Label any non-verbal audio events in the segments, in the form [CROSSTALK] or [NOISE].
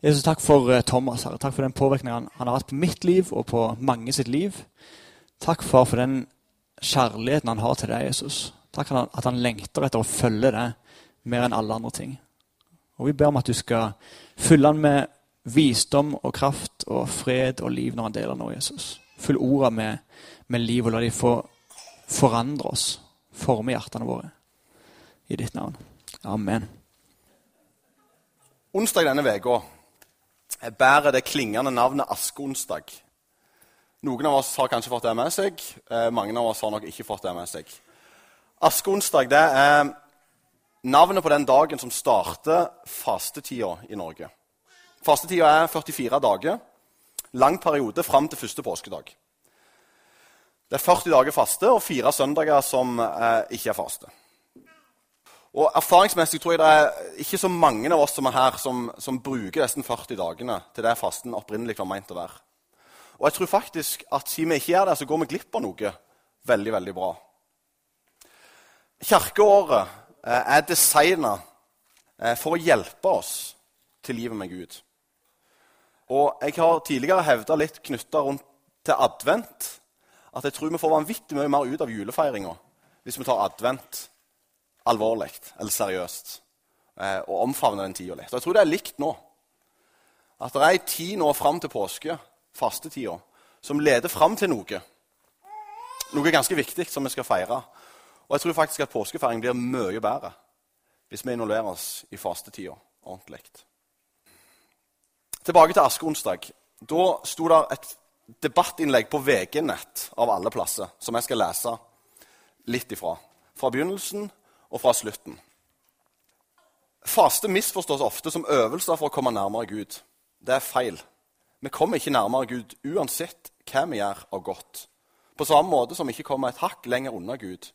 Jesus, takk for eh, Thomas. Herre. Takk for den påvirkningen han, har hatt på mitt liv og på mange sitt liv. Takk far, for den kjærligheten han har til deg, Jesus. Takk for at han lengter etter å følge deg mer enn alle andre ting. Og Vi ber om at du skal fylle han med visdom og kraft og fred og liv når han deler noe, Jesus. Fyll orda med, med liv, og la de få forandre oss, forme hjertene våre. I ditt navn. Amen. Onsdag denne uka bærer det klingende navnet Askeonsdag. Noen av oss har kanskje fått det med seg. Eh, mange av oss har nok ikke fått det med seg. Askeonsdag det er navnet på den dagen som starter fastetida i Norge. Fastetida er 44 dager. Lang periode fram til første påskedag. Det er 40 dager faste og fire søndager som eh, ikke er faste. Og Erfaringsmessig tror jeg det er ikke så mange av oss som er her, som, som bruker nesten 40 dagene til det fasten opprinnelig var meint å være. Og jeg tror faktisk at siden vi ikke gjør det, så går vi glipp av noe veldig, veldig bra. Kirkeåret eh, er designa eh, for å hjelpe oss til livet med Gud. Og jeg har tidligere hevda litt knytta rundt til advent at jeg tror vi får vanvittig mye mer ut av julefeiringa hvis vi tar advent alvorlig eller seriøst eh, og omfavne den tida litt. Og jeg tror det er likt nå. At det er ei tid nå fram til påske, fastetida, som leder fram til noe. Noe ganske viktig som vi skal feire. Og jeg tror faktisk at påskefeiring blir mye bedre hvis vi involverer oss i fastetida ordentlig. Tilbake til askeonsdag. Da sto det et debattinnlegg på VG-nett av alle plasser som jeg skal lese litt ifra. Fra begynnelsen og fra slutten. Faste misforstås ofte som øvelser for å komme nærmere Gud. Det er feil. Vi kommer ikke nærmere Gud uansett hva vi gjør av godt. På samme måte som vi ikke kommer et hakk lenger unna Gud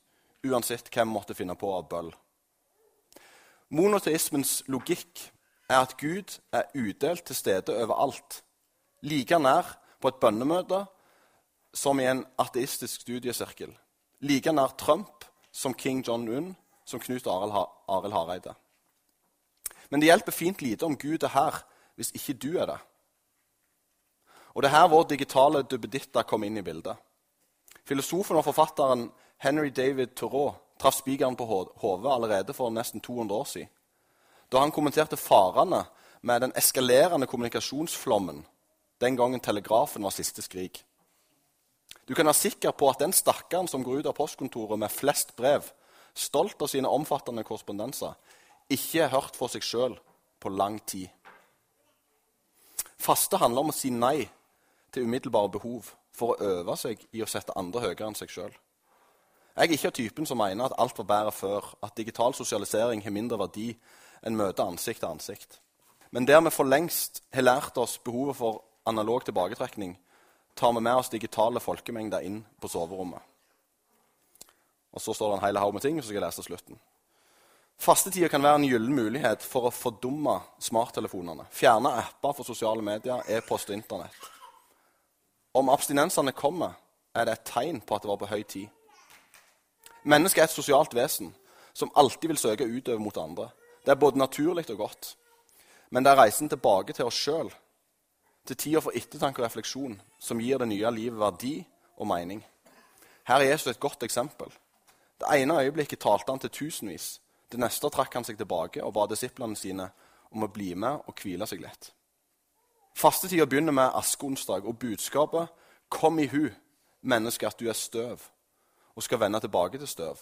uansett hva vi måtte finne på av bøll. Monoteismens logikk er at Gud er udelt til stede overalt. Like nær på et bønnemøte som i en ateistisk studiesirkel. Like nær Trump som King John Un, som Knut Arild Hareide. Men det hjelper fint lite om Gud er her hvis ikke du er det. Og det er her vår digitale duppeditta kom inn i bildet. Filosofen og forfatteren Henry David Thoreau traff spikeren på hodet allerede for nesten 200 år siden. Da han kommenterte farene med den eskalerende kommunikasjonsflommen den gangen telegrafen var siste skrik. Du kan være sikker på at den stakkaren som går ut av postkontoret med flest brev, stolt av sine omfattende korrespondenser, ikke hørt for seg sjøl på lang tid. Faste handler om å si nei til umiddelbare behov for å øve seg i å sette andre høyere enn seg sjøl. Jeg er ikke typen som mener at alt var bedre før, at digital sosialisering har mindre verdi enn møte ansikt til ansikt. Men der vi for lengst har lært oss behovet for analog tilbaketrekning, tar vi med oss digitale folkemengder inn på soverommet. Og Så står det en hel haug med ting, så skal jeg lese slutten. Fastetida kan være en gyllen mulighet for å fordumme smarttelefonene. Fjerne apper for sosiale medier, e-post og Internett. Om abstinensene kommer, er det et tegn på at det var på høy tid. Mennesket er et sosialt vesen som alltid vil søke utover mot andre. Det er både naturlig og godt. Men det er reisen tilbake til oss sjøl, til tida for ettertanke og refleksjon, som gir det nye livet verdi og mening. Her er Jesus et godt eksempel. Det ene øyeblikket talte han til tusenvis. Det neste trakk han seg tilbake og ba disiplene sine om å bli med og hvile seg litt. Fastetida begynner med askeonsdag, og budskapet 'Kom i hu, menneske, at du er støv', og skal vende tilbake til støv.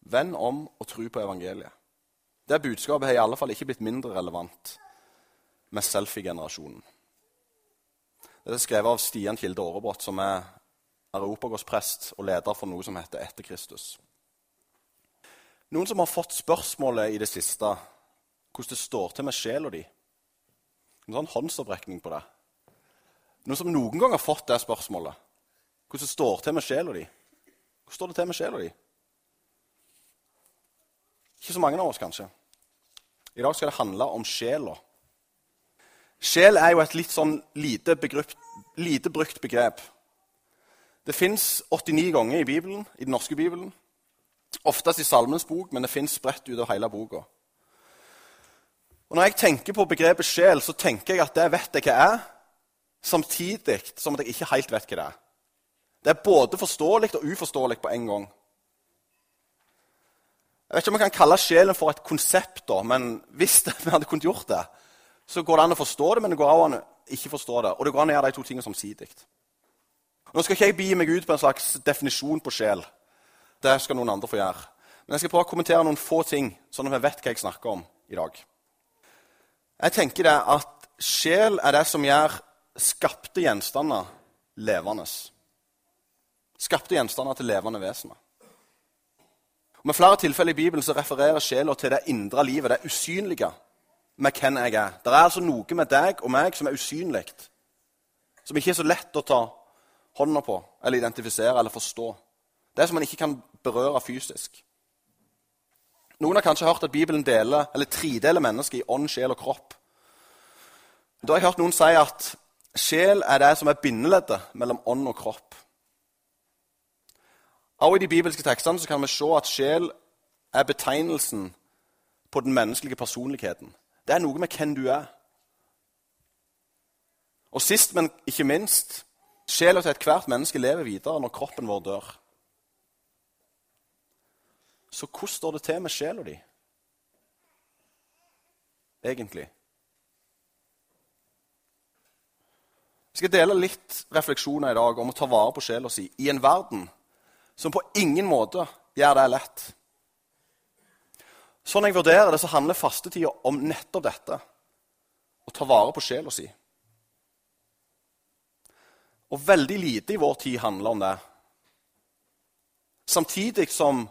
Vend om og tro på evangeliet. Det budskapet har i alle fall ikke blitt mindre relevant med selfie-generasjonen. Det er skrevet av Stian Kilde Aarebrot, som er europagårdsprest og leder for noe som heter Etter Kristus. Noen som har fått spørsmålet i det siste hvordan det står til med sjela di. En sånn håndsopprekning på det. Noen som noen gang har fått det spørsmålet. Hvordan det står til med sjela di. Hvordan står det til med sjela di? Ikke så mange av oss, kanskje. I dag skal det handle om sjela. Sjel er jo et litt sånn lite, begrupt, lite brukt begrep. Det fins 89 ganger i Bibelen, i den norske Bibelen. Oftest i Salmens bok, men det fins spredt ut av hele boka. Og Når jeg tenker på begrepet sjel, så tenker jeg at det vet jeg hva er, samtidig som at jeg ikke helt vet hva det er. Det er både forståelig og uforståelig på en gang. Jeg vet ikke om jeg kan kalle sjelen for et konsept, da, men hvis [LAUGHS] vi hadde kunnet gjort det, så går det an å forstå det, men det går an å ikke forstå det. Og det går an å gjøre de to tingene samtidig. Nå skal ikke jeg bi meg ut på en slags definisjon på sjel. Det skal noen andre få gjøre. Men jeg skal prøve å kommentere noen få ting, sånn at vi vet hva jeg snakker om i dag. Jeg tenker det at sjel er det som gjør skapte gjenstander levende. Skapte gjenstander til levende vesener. Med flere tilfeller i Bibelen så refererer sjela til det indre livet, det usynlige med hvem jeg er. Det er altså noe med deg og meg som er usynlig, som ikke er så lett å ta hånda på eller identifisere eller forstå. Det som man ikke kan berøre fysisk. Noen har kanskje hørt at Bibelen deler, eller tredeler mennesket i ånd, sjel og kropp. Da har jeg hørt noen si at sjel er det som er bindeleddet mellom ånd og kropp. Også I de bibelske tekstene kan vi se at sjel er betegnelsen på den menneskelige personligheten. Det er noe med hvem du er. Og sist, men ikke minst, sjela til ethvert menneske lever videre når kroppen vår dør. Så hvordan står det til med sjela di, egentlig? Jeg skal dele litt refleksjoner i dag om å ta vare på sjela si i en verden som på ingen måte gjør det lett. Sånn jeg vurderer det, så handler fastetida om nettopp dette. Å ta vare på sjela si. Og veldig lite i vår tid handler om det. Samtidig som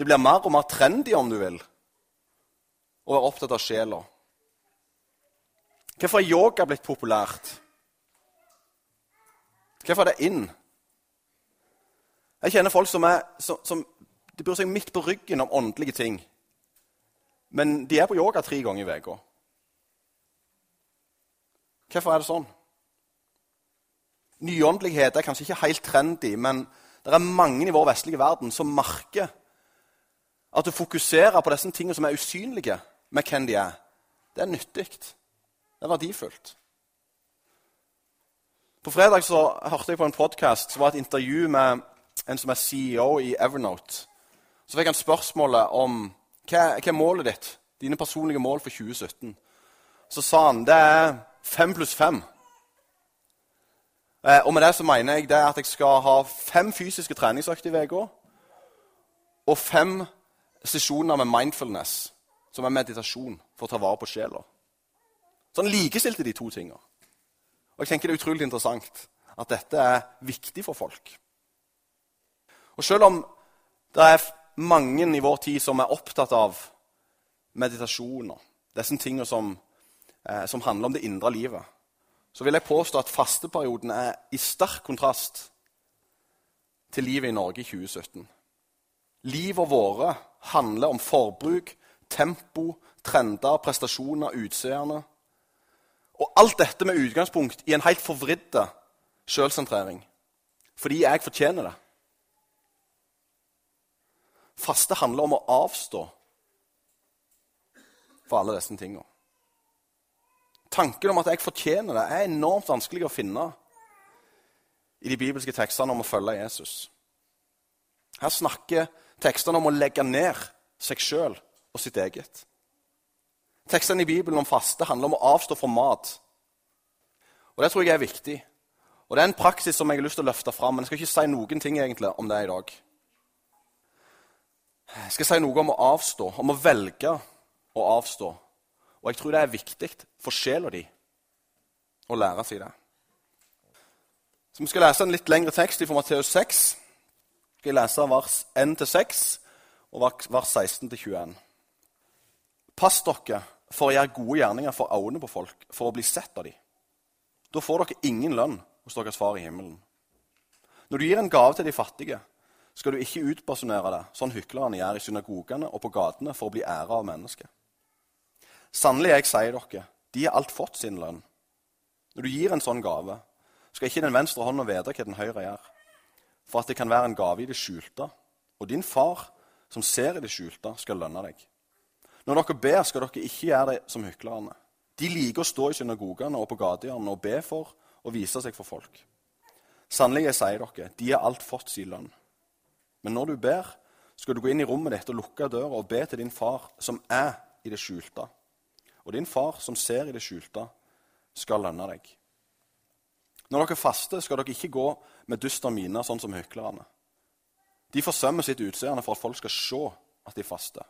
det blir mer og mer trendy, om du vil, å være opptatt av sjela. Hvorfor er yoga blitt populært? Hvorfor er det inn? Jeg kjenner folk som, er, som, som de bryr seg midt på ryggen om åndelige ting. Men de er på yoga tre ganger i uka. Hvorfor er det sånn? Nyåndelighet er kanskje ikke helt trendy, men det er mange i vår vestlige verden som merker at å fokusere på disse tingene som er usynlige med hvem de er, det er nyttig. Det er verdifullt. På fredag så hørte jeg på en podkast som var et intervju med en som er CEO i Evernote. Så fikk han spørsmålet om hva, hva er målet ditt, dine personlige mål for 2017. Så sa han det er fem pluss fem. Eh, og med det så mener jeg det at jeg skal ha fem fysiske treningsøkter i uka og fem sesjoner med mindfulness, som er meditasjon for å ta vare på sjela. Så han likestilte de to tingene. Og jeg tenker Det er utrolig interessant at dette er viktig for folk. Og Selv om det er mange i vår tid som er opptatt av meditasjoner, disse tingene som, eh, som handler om det indre livet, så vil jeg påstå at fasteperioden er i sterk kontrast til livet i Norge i 2017. Livet våre handler om forbruk, tempo, trender, prestasjoner, utseende. Og alt dette med utgangspunkt i en helt forvridd sjølsentrering. Fordi jeg fortjener det. Faste handler om å avstå for alle disse tingene. Tanken om at jeg fortjener det, er enormt vanskelig å finne i de bibelske tekstene om å følge Jesus. Her snakker tekstene om å legge ned seg sjøl og sitt eget. Tekstene i Bibelen om faste handler om å avstå fra mat. Og Det tror jeg er viktig. Og Det er en praksis som jeg har lyst til å løfte fram. Men jeg skal ikke si noen ting egentlig om det i dag. Jeg skal si noe om å avstå, om å velge å avstå. Og jeg tror det er viktig for sjela di å lære seg det. Så Vi skal lese en litt lengre tekst fra Matteus 6. Jeg lese vers 1-6 og vers 16-21. Pass dere for å gjøre gode gjerninger for øynene på folk, for å bli sett av dem. Da får dere ingen lønn hos deres far i himmelen. Når du gir en gave til de fattige, skal du ikke utpersonere det, sånn hyklerne gjør i synagogene og på gatene for å bli æra av mennesket. Sannelig, jeg sier dere, de har alt fått sin lønn. Når du gir en sånn gave, skal ikke den venstre hånda vite hva den høyre gjør, for at det kan være en gave i det skjulte. Og din far, som ser i det skjulte, skal lønne deg. Når dere ber, skal dere ikke gjøre det som hyklerne. De liker å stå i synagogene og på gatehjørnene og be for og vise seg for folk. Sannelig, jeg sier dere, de har alt fått sin lønn. Men når du ber, skal du gå inn i rommet ditt og lukke døra og be til din far som er i det skjulte. Og din far som ser i det skjulte, skal lønne deg. Når dere faster, skal dere ikke gå med dyster mine, sånn som hyklerne. De forsømmer sitt utseende for at folk skal se at de faster.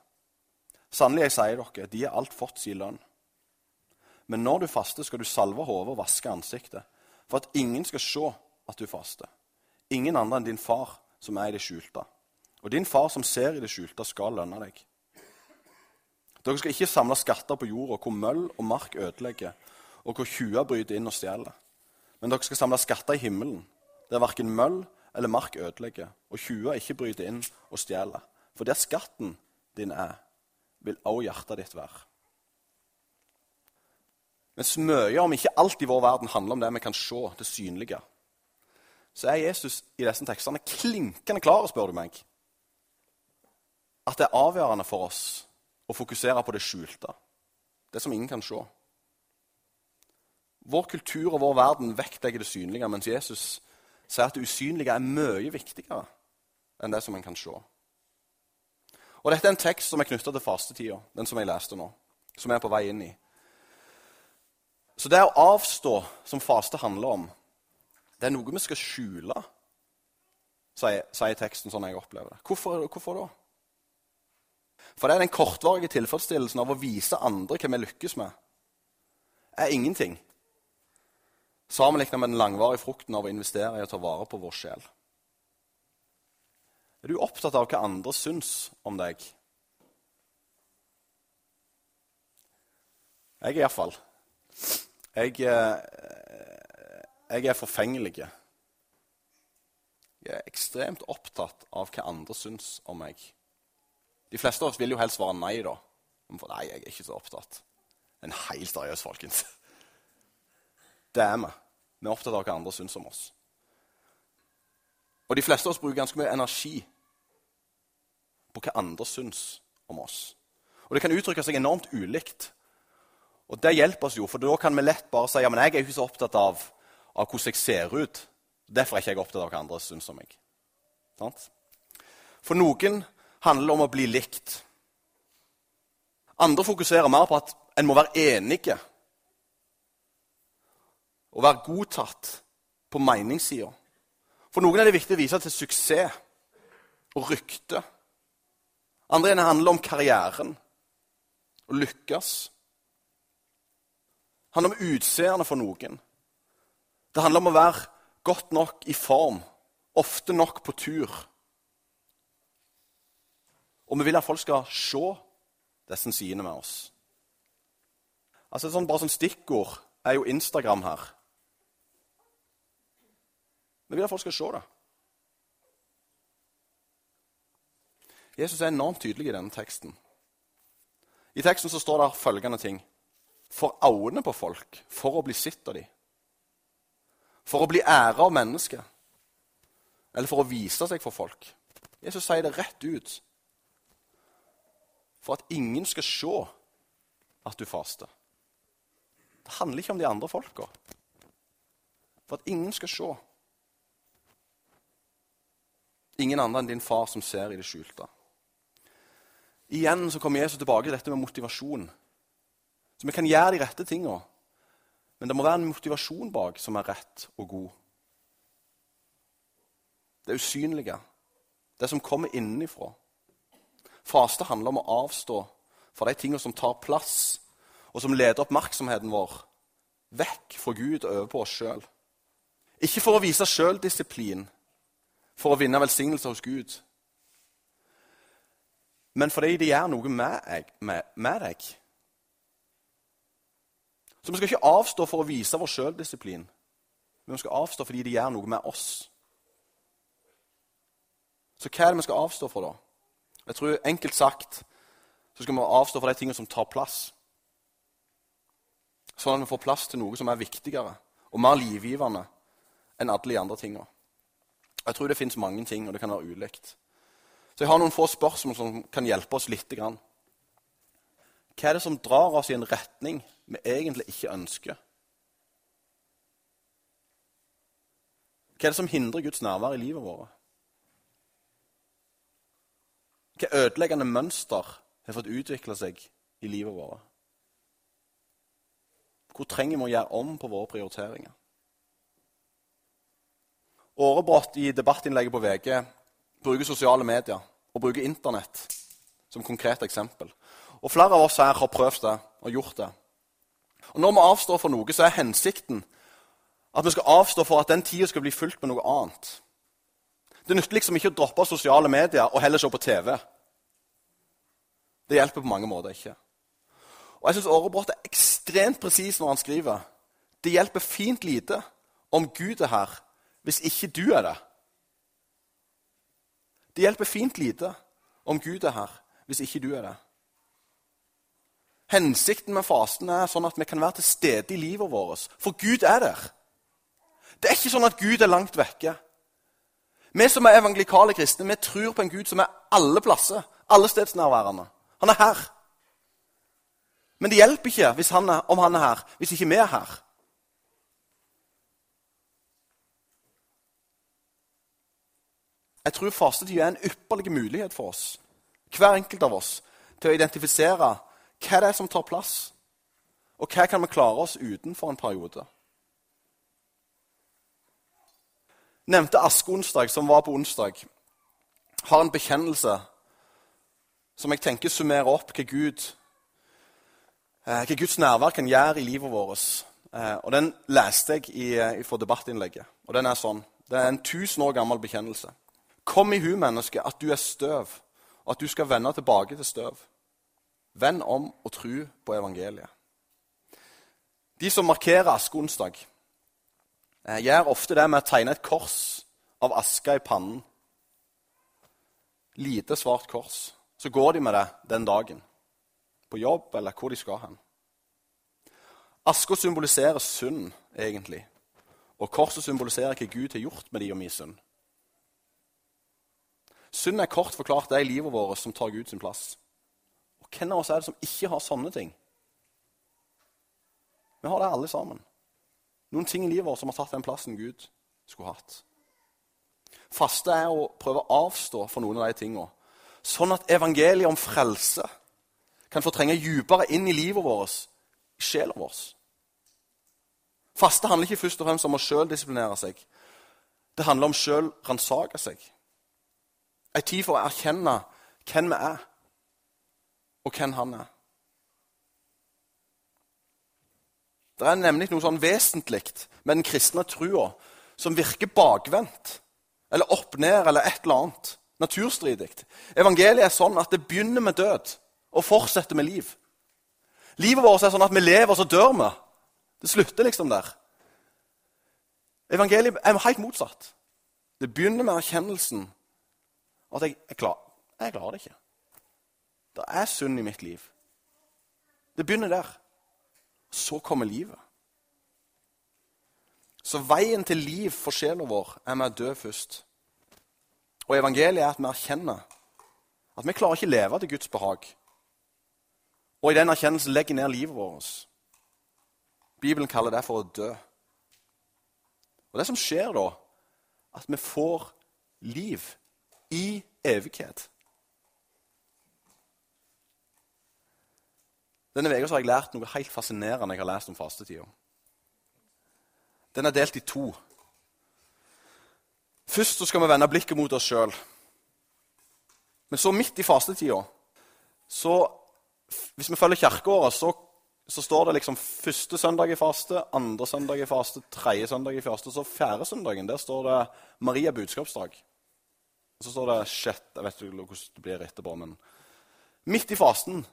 Sannelig, jeg sier dere, de har alt fått sin lønn. Men når du faster, skal du salve hodet og vaske ansiktet, for at ingen skal se at du faster. Ingen andre enn din far som er i det skjulte. Og din far som ser i det skjulte, skal lønne deg. Dere skal ikke samle skatter på jorda, hvor møll og mark ødelegger, og hvor tjuver bryter inn og stjeler. Men dere skal samle skatter i himmelen, der verken møll eller mark ødelegger, og tjuver ikke bryter inn og stjeler. For der skatten din er, vil også hjertet ditt være. Mens mye, om ikke alt i vår verden, handler om det vi kan se, det synlige, så er Jesus i disse tekstene klinkende klar, spør du meg. At det er avgjørende for oss å fokusere på det skjulte, det som ingen kan se. Vår kultur og vår verden vektlegger det synlige, mens Jesus sier at det usynlige er mye viktigere enn det som en kan se. Og Dette er en tekst som er knytta til fastetida, den som jeg leste nå, som jeg er på vei inn i. Så det å avstå, som faste handler om, det er noe vi skal skjule, sier, teksten sånn jeg opplever det. Hvorfor, hvorfor, da? For det er den kortvarige tilfredsstillelsen av å vise andre hva vi lykkes med, er ingenting sammenlignet med den langvarige frukten av å investere i å ta vare på vår sjel. Er du opptatt av hva andre syns om deg? Jeg er iallfall. Jeg, eh, jeg er forfengelig. Jeg er ekstremt opptatt av hva andre syns om meg. De fleste av oss vil jo helst svare nei, da. Nei, jeg er ikke så opptatt. En helt seriøs, folkens. Det er vi. Vi er opptatt av hva andre syns om oss. Og de fleste av oss bruker ganske mye energi på hva andre syns om oss. Og det kan uttrykke seg enormt ulikt. Og det hjelper oss jo, for da kan vi lett bare si ja, men jeg er ikke så opptatt av, av hvordan jeg ser ut. Derfor er ikke jeg opptatt av hva andre syns om meg. For noen handler det om å bli likt. Andre fokuserer mer på at en må være enige. Og være godtatt på meningssida. For noen er det viktig å vise til suksess og rykte. Andre igjen handler om karrieren. Å lykkes Det handler om utseendet for noen. Det handler om å være godt nok i form, ofte nok på tur. Og vi vil at folk skal se disse sidene med oss. Altså sånn, Bare sånn stikkord er jo Instagram her. Vi vil at folk skal se det. Jesus er enormt tydelig i denne teksten. I teksten så står det følgende ting for øynene på folk for å bli sett av dem. For å bli æra av mennesker. Eller for å vise seg for folk. Jesus sier det rett ut. For at ingen skal se at du faster. Det handler ikke om de andre folka. For at ingen skal se. Ingen andre enn din far som ser i det skjulte. Igjen så kommer Jesus tilbake til dette med motivasjon. Så vi kan gjøre de rette tinga. Men det må være en motivasjon bak som er rett og god. Det usynlige. Det som kommer innenfra. Faste handler om å avstå fra de tingene som tar plass, og som leder oppmerksomheten vår vekk fra Gud og over på oss sjøl. Ikke for å vise sjøldisiplin, for å vinne velsignelse hos Gud, men fordi det gjør noe med, med, med deg. Så vi skal ikke avstå for å vise vår sjøldisiplin, men vi skal avstå fordi det gjør noe med oss. Så hva er det vi skal avstå for, da? Jeg tror Enkelt sagt så skal vi avstå for de tingene som tar plass. Sånn at vi får plass til noe som er viktigere og mer livgivende enn alle de andre tingene. Jeg tror det fins mange ting, og det kan være ulikt. Så jeg har noen få spørsmål som kan hjelpe oss litt. Hva er det som drar oss i en retning vi egentlig ikke ønsker? Hva er det som hindrer Guds nærvær i livet vårt? Hva ødeleggende mønster har fått utvikle seg i livet vårt? Hvor trenger vi å gjøre om på våre prioriteringer? Årebrott i debattinnlegget på VG bruker sosiale medier og bruker Internett som konkret eksempel. Og Flere av oss her har prøvd det og gjort det. Og Når vi avstår for noe, så er hensikten at vi skal avstå for at den tida skal bli fylt med noe annet. Det nytter liksom ikke å droppe sosiale medier og heller se på TV. Det hjelper på mange måter ikke. Og jeg syns Årebrott er ekstremt presis når han skriver. Det hjelper fint lite om Gud er her, hvis ikke du er det. Det hjelper fint lite om Gud er her, hvis ikke du er det. Hensikten med fasten er sånn at vi kan være til stede i livet vårt, for Gud er der. Det er ikke sånn at Gud er langt vekke. Vi som er evangelikale kristne, vi tror på en Gud som er alle plasser, alle stedsnærværende. Han er her. Men det hjelper ikke han er, om han er her, hvis ikke vi er her. Jeg tror fastetid er en ypperlig mulighet for oss, hver enkelt av oss, til å identifisere hva det er som tar plass, og hva kan vi klare oss utenfor en periode. Nevnte askeonsdag, som var på onsdag, har en bekjennelse som jeg tenker summerer opp hva Gud Eh, hva Guds nærvær kan gjøre i livet vårt. Eh, og Den leste jeg i, eh, fra debattinnlegget. Og den er sånn. Det er en tusen år gammel bekjennelse. Kom i hu, menneske, at du er støv, og at du skal vende tilbake til støv. Vend om og tru på evangeliet. De som markerer askeonsdag, gjør ofte det med å tegne et kors av aske i pannen. Lite, svart kors. Så går de med det den dagen på jobb eller hvor de skal hen. Aska symboliserer synd, egentlig. Og korset symboliserer hva Gud har gjort med de og min synd. Synd er kort forklart det i livet vårt som tar Gud sin plass. Og Hvem av oss er det som ikke har sånne ting? Vi har det alle sammen. Noen ting i livet vårt som har tatt den plassen Gud skulle hatt. Faste er å prøve å avstå for noen av de tingene, sånn at evangeliet om frelse kan få trenge dypere inn i livet vårt, i sjela vår. Faste handler ikke først og fremst om å sjøl disiplinere seg. Det handler om sjøl ransake seg. Ei tid for å erkjenne hvem vi er, og hvem han er. Det er nemlig noe sånn vesentlig med den kristne trua som virker bakvendt, eller opp ned, eller et eller annet. Naturstridig. Evangeliet er sånn at det begynner med død og fortsetter med liv. Livet vårt er sånn at vi lever, og så dør vi. Det slutter liksom der. Evangeliet er helt motsatt. Det begynner med erkjennelsen at jeg, jeg, klar, jeg klarer det ikke. Det er synd i mitt liv. Det begynner der. Så kommer livet. Så veien til liv for sjela vår er med å dø først. Og evangeliet er at vi erkjenner at vi klarer ikke å leve til Guds behag og i den erkjennelsen legger ned livet vårt. Bibelen kaller det for å dø. Og Det som skjer da, at vi får liv i evighet. Denne uka har jeg lært noe helt fascinerende jeg har lest om fastetida. Den er delt i to. Først skal vi vende blikket mot oss sjøl. Men så midt i fastetida så hvis vi følger kirkeåret, så, så, står det liksom første søndag i faste, andre søndag i faste, tredje søndag i faste. Så fjerde søndagen der står det Maria budskapsdag. Så står det sjette Jeg vet ikke hvordan det blir etterpå, men midt i fasen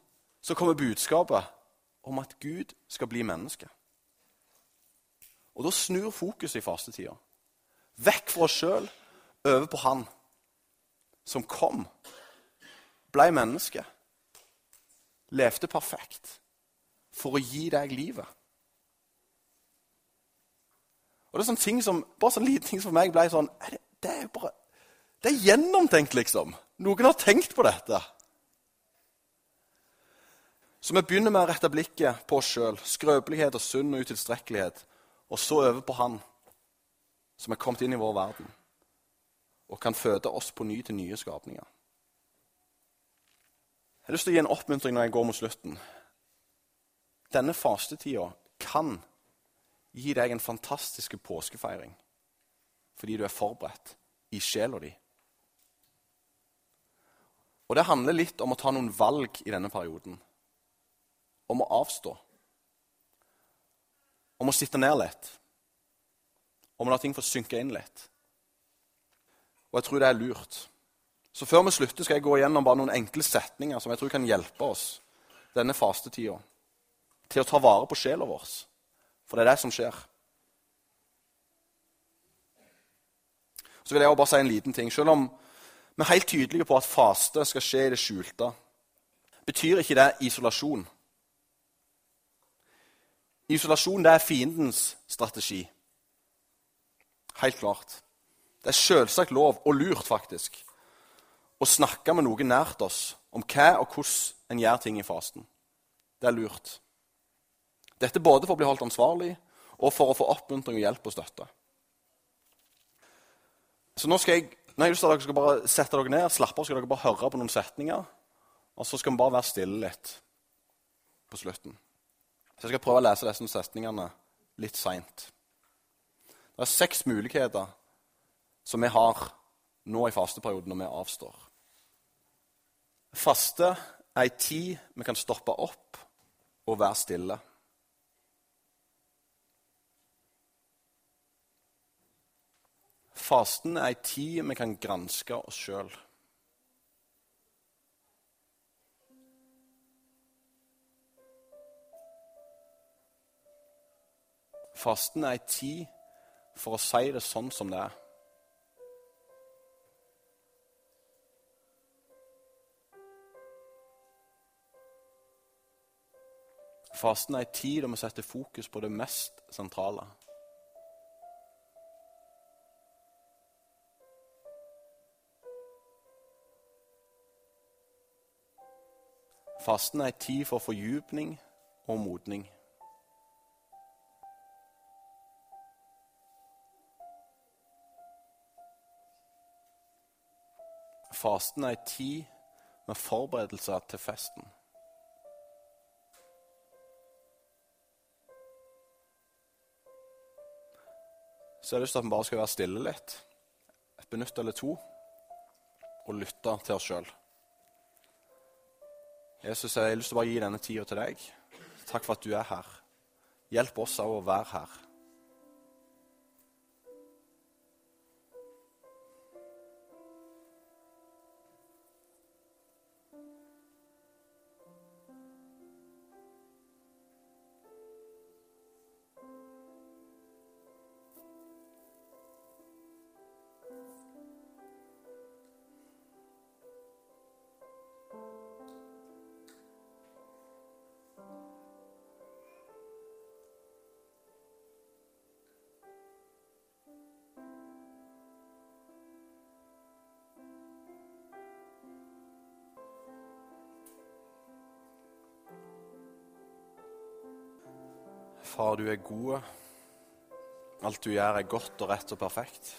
så kommer budskapet om at Gud skal bli menneske. Og da snur fokuset i fastetida. Vekk fra oss sjøl, over på Han som kom, ble menneske levde perfekt for å gi deg livet. Og Det er sånne ting som, bare sånne liten ting som for meg ble sånn det, det, er bare, det er gjennomtenkt, liksom. Noen har tenkt på dette. Så vi begynner med å rette blikket på oss sjøl, skrøpelighet og synd og utilstrekkelighet, og så over på Han som er kommet inn i vår verden og kan føde oss på ny til nye skapninger. Jeg har lyst til å gi en oppmuntring når jeg går mot slutten. Denne fastetida kan gi deg en fantastisk påskefeiring fordi du er forberedt i sjela di. Og det handler litt om å ta noen valg i denne perioden. Om å avstå. Om å sitte ned litt. Om å la ting få synke inn litt. Og jeg tror det er lurt. Så før vi slutter, skal jeg gå igjennom bare noen enkle setninger som jeg tror kan hjelpe oss denne fastetida til å ta vare på sjela vår. For det er det som skjer. Så vil jeg også bare si en liten ting. Selv om vi er helt tydelige på at faste skal skje i det skjulte, betyr ikke det isolasjon. Isolasjon det er fiendens strategi. Helt klart. Det er selvsagt lov, og lurt faktisk, å snakke med noen nært oss om hva og hvordan en gjør ting i fasten. Det er lurt. Dette både for å bli holdt ansvarlig og for å få oppmuntring og hjelp og støtte. Så nå skal jeg, har jeg at dere skal bare sette dere ned, slappe av, skal dere bare høre på noen setninger. Og så skal vi bare være stille litt på slutten. Så jeg skal prøve å lese disse setningene litt seint. Det er seks muligheter som vi har nå i fasteperioden når vi avstår. Faste er ei tid vi kan stoppe opp og være stille. Fasten er ei tid vi kan granske oss sjøl. Fasten er ei tid for å si det sånn som det er. Fasten er ei tid da vi setter fokus på det mest sentrale. Fasten er en tid for fordypning og modning. Fasten er en tid med forberedelser til festen. Så jeg har lyst til at vi bare skal være stille litt, et minutt eller to, og lytte til oss sjøl. Jesus, jeg har lyst til å bare gi denne tida til deg. Takk for at du er her. Hjelp oss òg å være her. Far, du er god. Alt du gjør, er godt og rett og perfekt.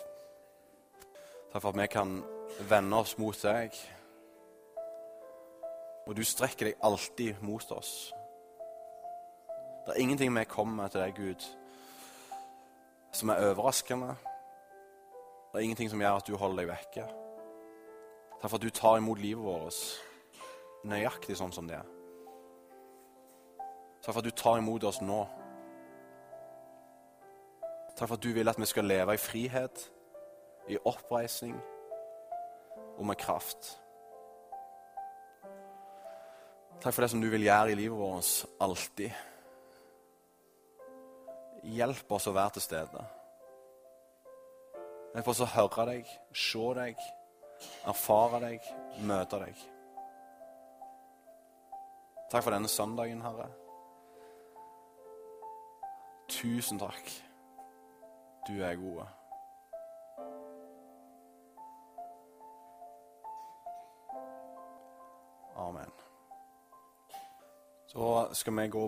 Takk for at vi kan vende oss mot deg. Og du strekker deg alltid mot oss. Det er ingenting vi kommer til deg, Gud, som er overraskende. Det er ingenting som gjør at du holder deg vekke. Takk for at du tar imot livet vårt nøyaktig sånn som det er. Takk for at du tar imot oss nå. Takk for at du vil at vi skal leve i frihet, i oppreisning og med kraft. Takk for det som du vil gjøre i livet vårt alltid. Hjelp oss å være til stede. Hjelp oss å høre deg, se deg, erfare deg, møte deg. Takk for denne søndagen, Herre. Tusen takk. Du er god. Amen. Så skal vi gå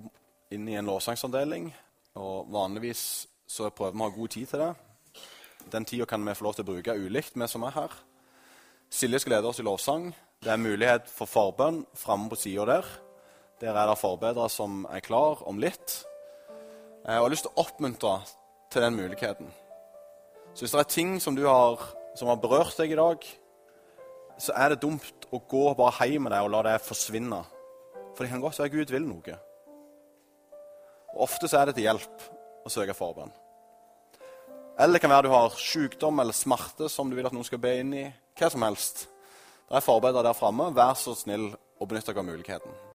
inn i en lovsangsavdeling. Og vanligvis så prøver vi å ha god tid til det. Den tida kan vi få lov til å bruke ulikt, vi som er her. Silje skal lede oss i lovsang. Det er mulighet for forbønn framme på sida der. Der er det forbedere som er klar om litt. Jeg har lyst til å oppmuntre til den muligheten. Så hvis det er ting som, har, som har berørt deg i dag, så er det dumt å gå bare hjem med deg og la det forsvinne. For det kan godt være Gud vil noe. Og Ofte så er det til hjelp å søke forbønn. Eller det kan være du har sykdom eller smerte som du vil at noen skal be inn i. Hva som helst. Det er forbedere der framme. Vær så snill å benytte deg av muligheten.